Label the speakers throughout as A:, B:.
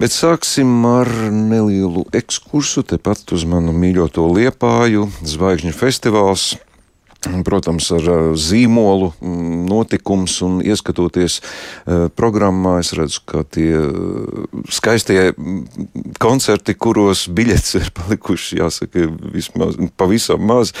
A: Bet sāksim ar nelielu ekskursu tepat uz manu mīļoto liepāju, Zvaigžņu festivāls. Protams, ar zīmolu notikums un ieskatoties programmā, es redzu, ka tie skaistie koncerti, kuros biļetes ir palikuši, jāsaka, vismaz pavisam maz,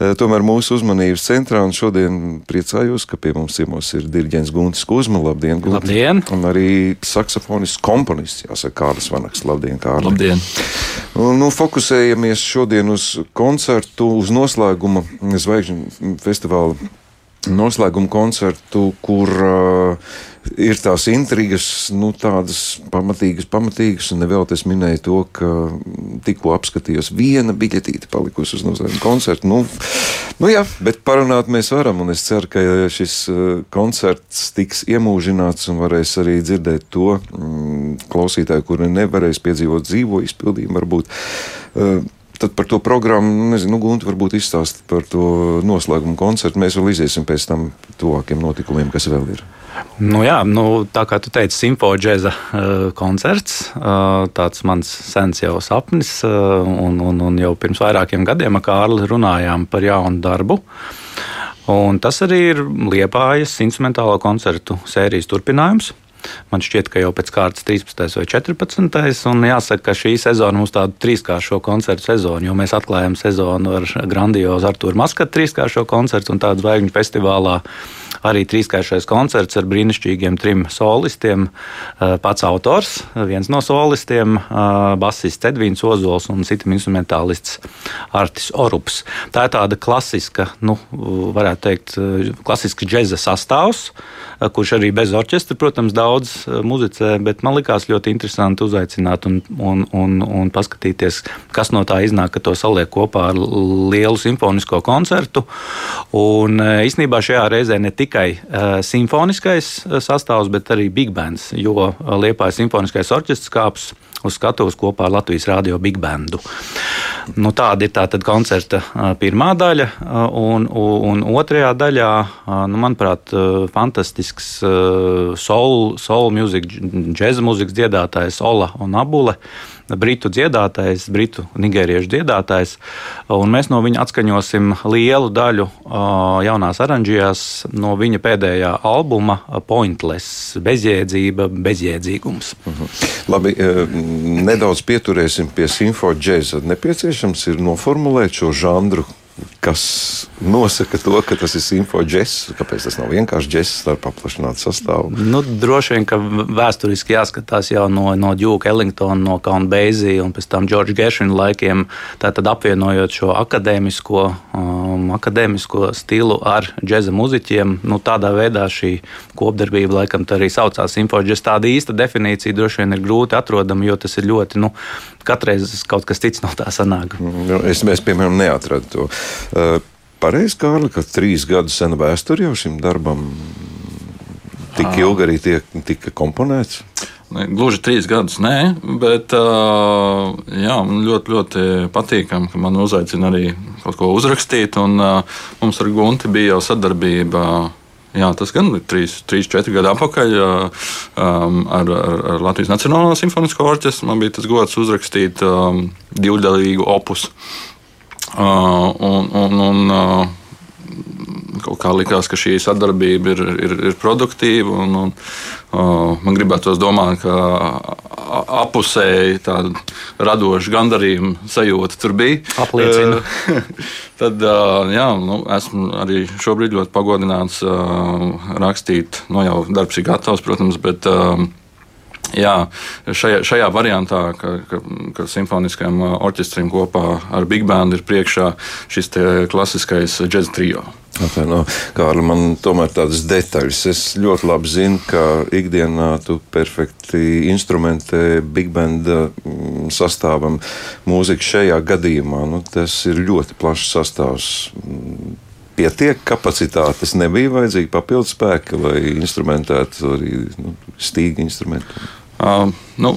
A: tomēr mūsu uzmanības centrā. Un šodien priecājos, ka pie mums ciemos ir diriģents Guntis Kuzma. Labdien,
B: Guntis! Labdien!
A: Un arī saksofonists komponists, jāsaka, Kārlis Vanaks. Labdien, Kārlis!
C: Labdien!
A: Nu, fokusējamies šodien uz koncertu, uz noslēguma zvaigžņu festivāla noslēguma koncertu, kur uh, ir tās intrigas, nu, tādas pamatīgas, pamatīgas. Un vēl es minēju to, ka tikko apskatījos viena biļetīte palikusi uz noslēguma koncertu. Nu, nu jā, bet parunāt mēs varam, un es ceru, ka šis uh, koncerts tiks iemūžināts un varēs arī dzirdēt to mm, klausītāju, kuri nevarēs piedzīvot dzīvo izpildījumu varbūt. Uh, tad par to programmu, nu, nezinu, nu, Gunte, varbūt izstāst par to noslēgumu koncertu. Mēs vēl iziesim pēc tam tuvākiem notikumiem, kas vēl ir.
B: Nu jā, nu, tā kā tu teici, simfoniskā uh, koncerts. Uh, tāds mans sens jau sapnis, uh, un, un, un jau pirms vairākiem gadiem ar Kārli runājām par jaunu darbu. Un tas arī ir Liepājas instrumentālo koncertu sērijas turpinājums. Man šķiet, ka jau pēc kārtas 13. vai 14. un jāsaka, ka šī sezona mums tāda trīskāršo koncertu sezona, jo mēs atklājam sezonu ar grandiozu Artūru Maskatu trīskāršo koncertu un tādu zvaigžņu festivālā arī trīskāršais koncerts ar brīnišķīgiem trim solistiem. Eh, pats autors, viens no solistiem, eh, basists Edvīns Ozols un citam instrumentālists Artis Orups. Tā ir tāda klasiska, nu, varētu teikt, eh, klasiska džēza sastāvs, kurš arī bez orķestra, protams, daudz muzicē, bet man likās ļoti interesanti uzaicināt un, un, un, un paskatīties, kas no tā iznāk, ka to saliek kopā ar lielu simfonisko koncertu. Un īstenībā šajā reizē ne tikai tikai uh, simfoniskais eh, sastāvs, bet arī big bands, jo eh, Liepājas simfoniskais orķestris kāps uz skatuves kopā ar Latvijas Rādio Big Bandu. Nu, tāda ir tā koncerta pirmā daļa, un, un otrajā daļā, nu, manuprāt, fantastisks soul, soul mūzikas, džēza mūzikas dziedātājs Ola un Abule britu dziedātājs, britu nigēriešu dziedātājs. Mēs no viņa atskaņosim lielu daļu jaunās oranžijās no viņa pēdējā albuma Pointless - bezjēdzība, bezjēdzīgums.
A: Mhm. Labi, nedaudz pieturēsim pie simfoniskā. Nepieciešams ir noformulēt šo žanru kas nosaka to, ka tas ir simfoniskais. Kāpēc tas nav vienkārši džeks ar paplašinātu sastāvu?
B: Nu, droši vien, ka vēsturiski jāskatās jau no, no Džuka Ellingtona, no Kauna Beizija un pēc tam Džordža Geršvina laikiem. Tātad apvienojot šo akadēmisko, um, akadēmisko stilu ar džēza muziķiem, nu, tādā veidā šī kopdarbība laikam arī saucās simfoniskais. Tāda īsta definīcija droši vien ir grūti atrodama, jo tas ir ļoti nu, katreiz kaut kas cits no tā sanāk.
A: Nu, es, es piemēram, neatradu to. Uh, Pareizi, Kārli, ka trīs gadu sena vēsture jau šim darbam tik ilgi arī tiek, tika komponēts.
C: Gluži trīs gadus, nē, bet uh, jā, man ļoti, ļoti patīkami, ka man uzaicina arī kaut ko uzrakstīt. Un, uh, mums ar Gunti bija jau sadarbība Jā, tas gan ir 3-4 gadi atpakaļ um, ar, ar, ar Latvijas Nacionālo simfonisko orķestru. Man bija tas gods uzrakstīt um, divdaļīgu opus. Uh, un, un, un, uh, kaut kā likās, ka šī sadarbība ir, ir, ir produktīva. Un, un, uh, man gribētos domāt, ka apusēji tāda radoša gandarījuma sajūta tur bija.
B: Apliecina.
C: Tad uh, jā, nu, esmu arī šobrīd ļoti pagodināts uh, rakstīt. No nu, jau darbs ir gatavs, protams, bet. Uh, Jā, šajā, šajā variantā, ka, ka, ka simfoniskajam orķestram kopā ar Big Band ir priekšā šis klasiskais džēzus trio.
A: Atvaino, Kārli, man tomēr tādas detaļas. Es ļoti labi zinu, ka ikdienā tu perfekti instrumentē big band mm, sastāvam mūziku šajā gadījumā. Nu, tas ir ļoti plašs sastāvs pietiek kapacitātes, nebija vajadzīgi papildus spēki, lai instrumentētu arī nu, stīgu instrumentu.
C: Nu,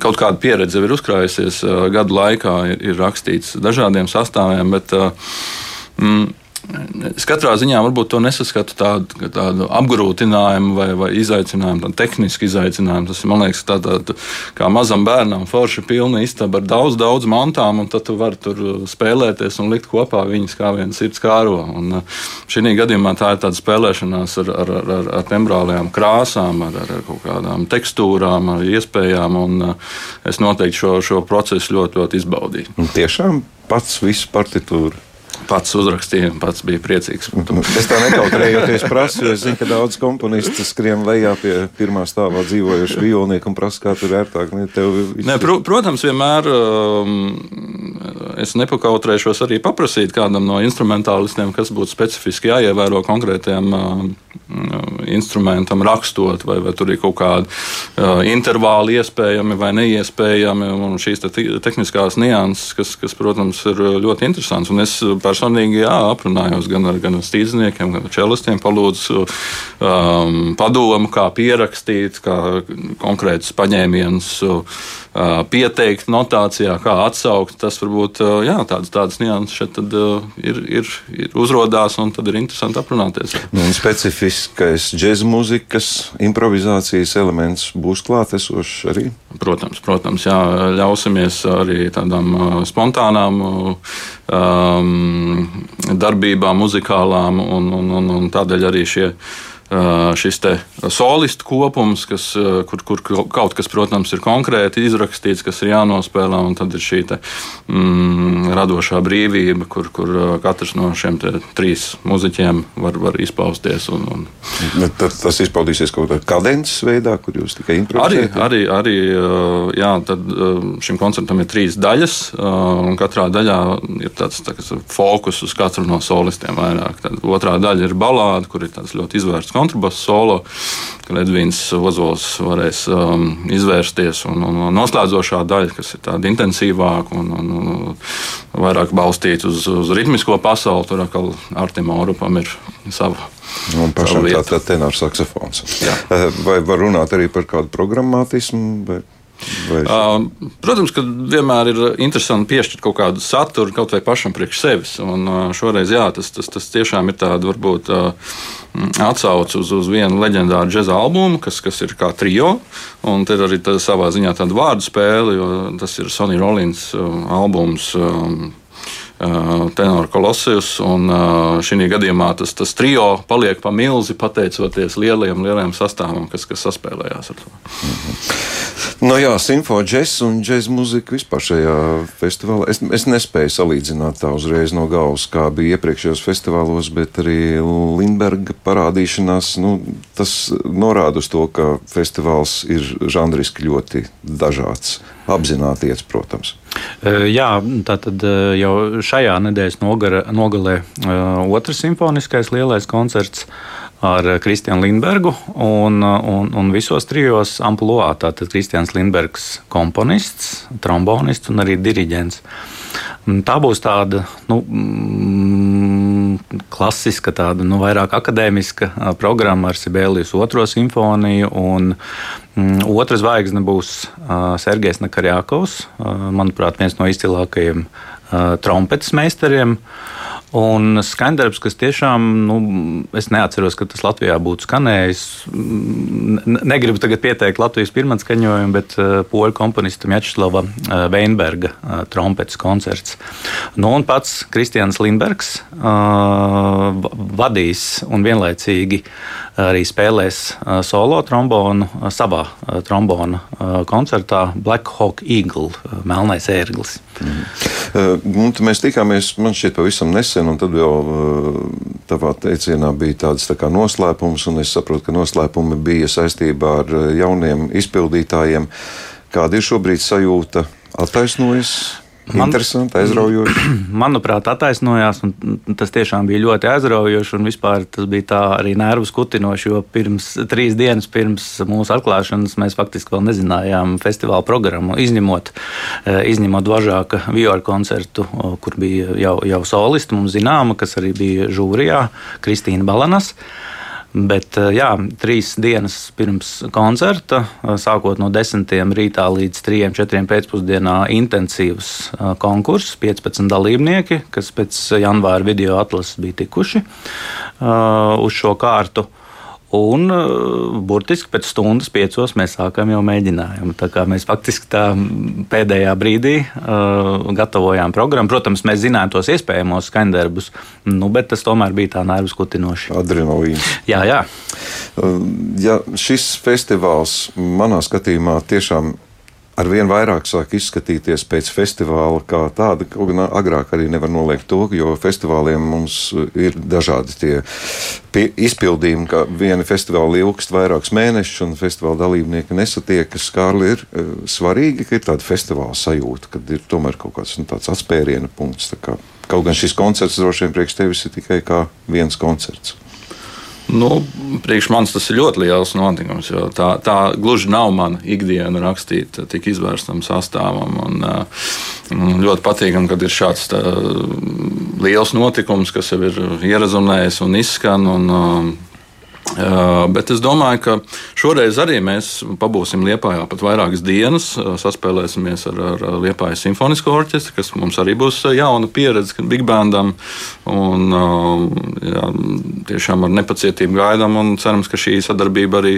C: kaut kāda pieredze ir uzkrājusies gadu laikā, ir, ir rakstīts dažādiem sastāviem, bet mm, Es katrā ziņā varbūt to nesaskatu tādu, tādu apgrūtinājumu vai, vai izaicinājumu, tādu tehnisku izaicinājumu. Tas man liekas, tā, tā, kā mazam bērnam, forši pilna istaba ar daudz, daudz mantām, un tad tu vari tur spēlēties un likt kopā viņas kā viens sirds kāro. Un šī gadījumā tā ir tāda spēlēšanās ar, ar, ar, ar tembrālajām krāsām, ar, ar kaut kādām tekstūrām, ar iespējām, un es noteikti šo, šo procesu ļoti, ļoti izbaudīju.
A: Un tiešām pats visu partitūru
C: pats uzrakstīja, pats bija priecīgs.
A: Es tā nekautrējoties prasu, jo es zinu, ka daudz komponisti skrien lejā pie pirmā stāvā dzīvojuši violnieku un prasa, kā tur ērtāk. Ne,
C: ne, pr protams, vienmēr um, es nepakautrēšos arī paprasīt kādam no instrumentālistiem, kas būtu specifiski jāievēro konkrētiem um, instrumentam, rakstot, vai, vai tur ir kaut kādi uh, intervāli iespējami vai neiespējami, un šīs te tehniskās nianses, kas, kas, protams, ir ļoti interesants. Un es personīgi jā, aprunājos gan ar, gan ar stīdzniekiem, gan ar čelistiem, palūdzu um, padomu, kā pierakstīt, kā konkrētus paņēmienus pieteikt notācijā, kā atsaukt. Tas varbūt jā, tādas, tādas nianses šeit tad, ir, ir, ir uzrādās, un tad ir interesanti aprunāties.
A: Nu, specifiskais džēzus mūzikas improvizācijas elements būs klātesošs arī.
C: Protams, protams jā, ļausimies arī tādām spontānām um, darbībām, muzikālām, un, un, un, un tādēļ arī šie šis solistu kopums, kas, kur, kur kaut kas, protams, ir konkrēti izrakstīts, kas ir jānospēlē, un tad ir šī te, mm, radošā brīvība, kur, kur katrs no šiem trīs muzeķiem var, var izpausties. Un, un...
A: Tad tas izpaudīsies kaut kādā kadences veidā, kur jūs tikai improvizējat?
C: Arī, arī, arī jā, tad šim koncertam ir trīs daļas, un katrā daļā ir tāds tā, fokus uz katru no solistiem vairāk. Tad otrā daļa ir balāde, kur ir tāds ļoti izvērsts kontrabasu solo, kad Edvīns Ozols varēs um, izvērsties. Un, un, un noslēdzošā daļa, kas ir tāda intensīvāka un, un, un vairāk balstīta uz, uz ritmisko pasauli, tur atkal Artim Orupam ir sava.
A: Un pašam tā tenors saksofons. Jā. Eh, vai var runāt arī par kādu programmatismu? Vai?
C: Uh, protams, ka vienmēr ir interesanti piešķirt kaut kādu saturu, kaut vai pašam priekš sevis. Un, uh, šoreiz jā, tas, tas, tas tiešām ir tāds varbūt uh, atsauce uz, uz vienu leģendāru džēza albumu, kas, kas ir kā trio. Un te ir arī tā, savā ziņā tāda vārdu spēle, jo tas ir Sonny Rollins albums. Um, tenora kolosijus. Šī gadījumā tas, tas trio paliek pa milzi pateicoties lielajam, lielajam sastāvam, kas, kas saspēlējās ar to. Mm -hmm.
A: Nu jā, simfoniskais un džēzus mūzika vispār šajā festivālā. Es, es nespēju salīdzināt tā uzreiz no galvas, kā bija iepriekšējos festivālos, bet arī Lindberga parādīšanās. Nu, tas norāda uz to, ka festivāls ir žanriski ļoti dažāds. Apzināti iet, protams.
B: Jā, tā tad jau šajā nedēļas nogara, nogalē otrs simfoniskais lielais koncerts ar Kristiānu Lindbergu un, un, un visos trijos amplitūdā. Tātad Kristians Lindbergs, komponists, trombonists un arī diriģents. Tā būs tāda nu, mm, klasiska, tāda nu, vairāk akadēmiska programma ar Sibēlijas otro simfoniju. Un, mm, otra zvaigzne būs uh, Sergejs Nakarjakovs, uh, manuprāt, viens no izcilākajiem uh, trompetes meistariem. Uh, Un skandarbs, kas tiešām, nu, es neatceros, ka tas Latvijā būtu skanējis. Negribu tagad pieteikt Latvijas pirmā skaņojumu, bet uh, poļu komponistam Jačslava uh, Veinberga uh, trompetes koncerts. Nu, un pats Kristians Lindbergs uh, vadīs un vienlaicīgi arī spēlēs uh, solo trombonu uh, savā uh, trombona koncertā Black Hawk Eagle, Melnais ērglis. Mm.
A: Mēs tikāmies, man šķiet, pavisam nesen un tad jau tavā teicienā bija tāds tā kā noslēpums, un es saprotu, ka noslēpumi bija saistībā ar jauniem izpildītājiem. Kāda ir šobrīd sajūta? Attaisnojas? Interesanti, aizraujoši.
B: Manuprāt, attaisnojās. Tas tiešām bija ļoti aizraujoši. Vispār tas bija arī nervus kutinoši, jo pirms trīs dienas pirms mūsu atklāšanas mēs faktiski vēl nezinājām festivāla programmu. Izņemot, e, izņemot važāka viola koncertu, kur bija jau, jau solisti mums zināma, kas arī bija žūrijā, Kristīna Balanas. Bet jā, trīs dienas pirms koncerta, sākot no 10. rītā līdz 3-4 pēcpusdienā, intensīvs konkurss, 15 dalībnieki, kas pēc janvāra video atlases bija tikuši uz šo kārtu. Un uh, burtiski pēc stundas, piecos, mēs sākām jau mēģinājumu. Mēs faktiski tā pēdējā brīdī uh, gatavojām programmu. Protams, mēs zinājām tos iespējamos skaņdarbus, nu, bet tas tomēr bija tā nervus kutinoši.
A: Adrenalīns.
B: Jā, jā.
A: Uh, ja šis festivāls manā skatījumā tiešām ar vien vairāk sāk izskatīties pēc festivāla kā tāda. Gan agrāk arī nevar noliegt to, jo festivāliem mums ir dažādi tie izpildījumi, ka viena festivāla ilgst vairākus mēnešus, un festivāla dalībnieki nesatiekas. Kārli ir uh, svarīgi, ka ir tāda festivāla sajūta, kad ir tomēr kaut kāds nu, atspēriena punkts. Kā, kaut gan šis koncerts droši vien priekš tevis ir tikai kā viens koncerts.
C: Nu, priekš manis tas ir ļoti liels notikums. Tā, tā gluži nav mana ikdiena rakstīt tik izvērstam sastāvam. Un, un ļoti patīkami, kad ir šāds tā, liels notikums, kas jau ir ierezonējis un izskan. Un, Bet es domāju, ka šoreiz arī mēs pabūsim Lietpājā pat vairākas dienas, saspēlēsimies ar, ar Lietpājas simfonisko orķestri, kas mums arī būs jauna pieredze Big Bandam. Un, jā, tiešām ar nepacietību gaidām un cerams, ka šī sadarbība arī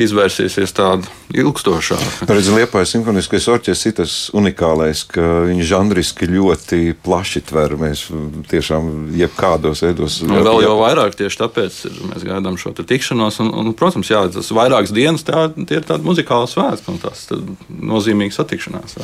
C: izvērsīsies tāda ilgstošāka.
A: Redzam, Lietpājas simfoniskais orķestris ir tas unikālais, ka viņi žanriski ļoti plaši tver. Mēs tiešām jebkādos veidos.
C: Un vēl jau vairāk tieši tāpēc ir, mēs gaidām šo tikšanos. Un, un, protams, jā, tas vairākas dienas tā, tie ir tādi muzikāli svētki un tās nozīmīgas satikšanās.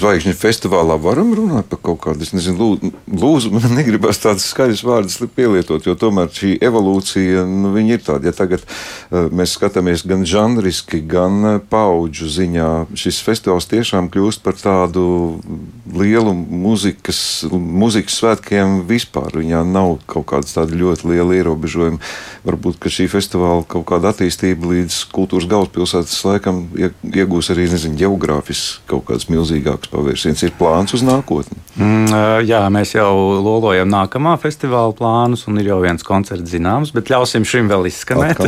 A: Zvaigžņu festivālā varam runāt par kaut kādu, es nezinu, lūdzu, man negribas tādas skaļas vārdas pielietot, jo tomēr šī evolūcija, nu, ir tāda. Ja tagad uh, mēs skatāmies gan žanriski, gan uh, paudžu ziņā, šis festivāls tiešām kļūst par tādu lielu muzikas, muzikas svētkiem vispār. Viņā nav kaut kādas tādas ļoti liela ierobežojuma. Varbūt, šī festivāla kaut kāda attīstība līdz kultūras galvaspilsētas laikam iegūs arī nezinu, geogrāfisks kaut kāds milzīgāks pavērsiens. Ir plāns uz nākotni.
B: Mm, jā, mēs jau lolojam nākamā festivāla plānus, un ir jau viens koncerts zināms, bet ļausim šim vēl izskanēt.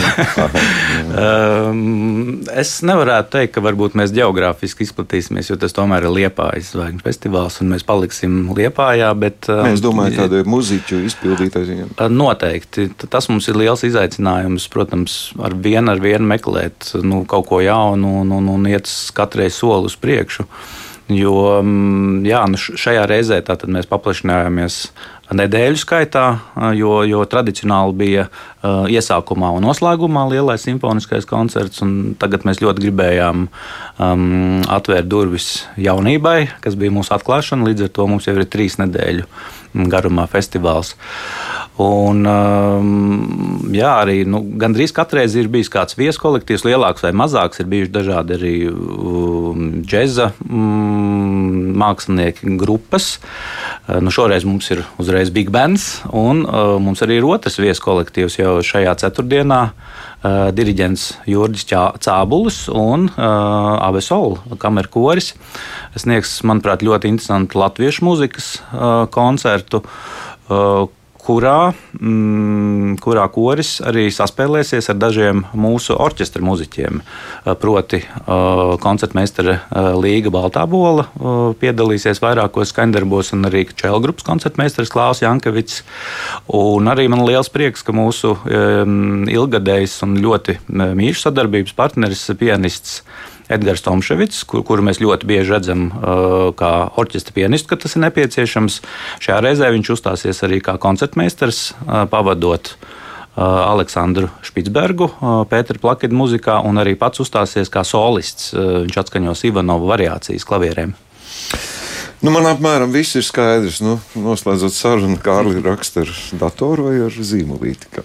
B: es nevarētu teikt, ka varbūt mēs geogrāfiski izplatīsimies, jo tas tomēr ir Liepājas zvaigžņu festivāls, un mēs paliksim Liepājā. Bet,
A: es domāju, tādu muziķu izpildītāju.
B: Noteikti. Tas mums ir liels izaicinājums mums, protams, ar vienu ar vienu meklēt nu, kaut ko jaunu un, un, un iet katrai soli uz priekšu. Jo mm, jā, nu šajā reizē mēs paplašinājāmies nedēļu skaitā, jo, jo tradicionāli bija uh, iesākumā un noslēgumā lielais simfoniskais koncerts. Tagad mēs ļoti gribējām um, atvērt durvis jaunībai, kas bija mūsu atklāšana. Līdz ar to mums jau ir trīs nedēļu garumā festivāls. Un, um, jā, arī nu, gandrīz katru reizi ir bijis kāds vieskolektīvs, lielāks vai mazāks. Ir bijuši dažādi arī um, džēza um, mākslinieki grupas. Uh, nu, šoreiz mums ir uzreiz Big Bands, un uh, mums arī ir otrs vieskolektīvs jau šajā ceturtdienā. Uh, diriģents Jurģis Cābulis un uh, Avesola kameras koris sniegs, manuprāt, ļoti interesantu latviešu mūzikas koncertu. Uh, kurā, mm, kurā koris arī saspēlēsies ar dažiem mūsu orķestra muzeķiem. Uh, proti, uh, koncertmeistara uh, Līga Baltābola piedalīsies vairākos skandarbos, un arī Čēlgrupas koncertmeistars Klaus Jankevits. Un arī man liels prieks, ka mūsu um, ilgadējs un ļoti mīļš sadarbības partneris, pianists Edgars Tomševits, kur, kuru mēs ļoti bieži redzam uh, kā orķestra pianistu, kad tas ir nepieciešams. Šajā reizē viņš uzstāsies arī kā koncertmeistars, pavadot Aleksandru Špitsbergu, Pētera Plakita muzikā, un arī pats uzstāsies kā solists. Viņš atskaņos Ivanovu variācijas klavierēm.
A: Nu, man apmēram viss ir skaidrs. Nu, noslēdzot sarunu, Kārlis raksta ar datoru vai ar zīmolīti.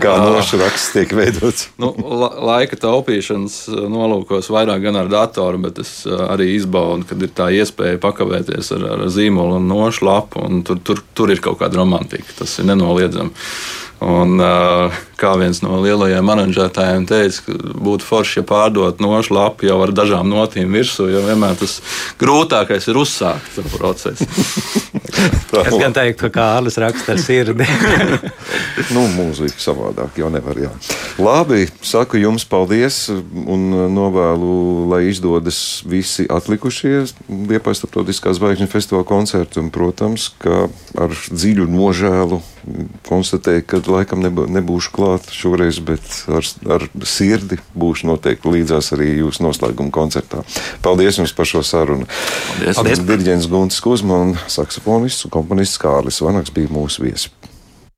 A: Kā nošu raksts tiek veidots?
C: nu, la, laika taupīšanas uh, nolūkos vairāk gan ar datoru, bet es uh, arī izbaudu, kad ir tā iespēja pakavēties ar, ar zīmolu un nošu lapu. Un tur, tur, tur ir kaut kāda romantika, tas ir nenoliedzami. Un, kā viens no lielajiem aranžētājiem teica, būtu forši, ja pārdot nošu lapu jau ar dažām notīm virsū, jo vienmēr tas grūtākais ir uzsākt procesu.
B: es gan teiktu, ka Kārlis raksta ar sirdi.
A: nu, mūzika savādāk jau nevar. Jā. Labi, saku jums paldies un novēlu, lai izdodas visi atlikušie Liepais starptautiskā zvaigžņu festivāla koncerti. Un, protams, ka ar dziļu nožēlu konstatēju, ka laikam nebūšu klāt šoreiz, bet ar, ar sirdi būšu noteikti līdzās arī jūsu noslēguma koncertā. Paldies jums par šo sarunu. Paldies! Paldies. Diriģents Guntis Kuzma un saksofonists un komponists Kārlis Vanaks bija mūsu viesi.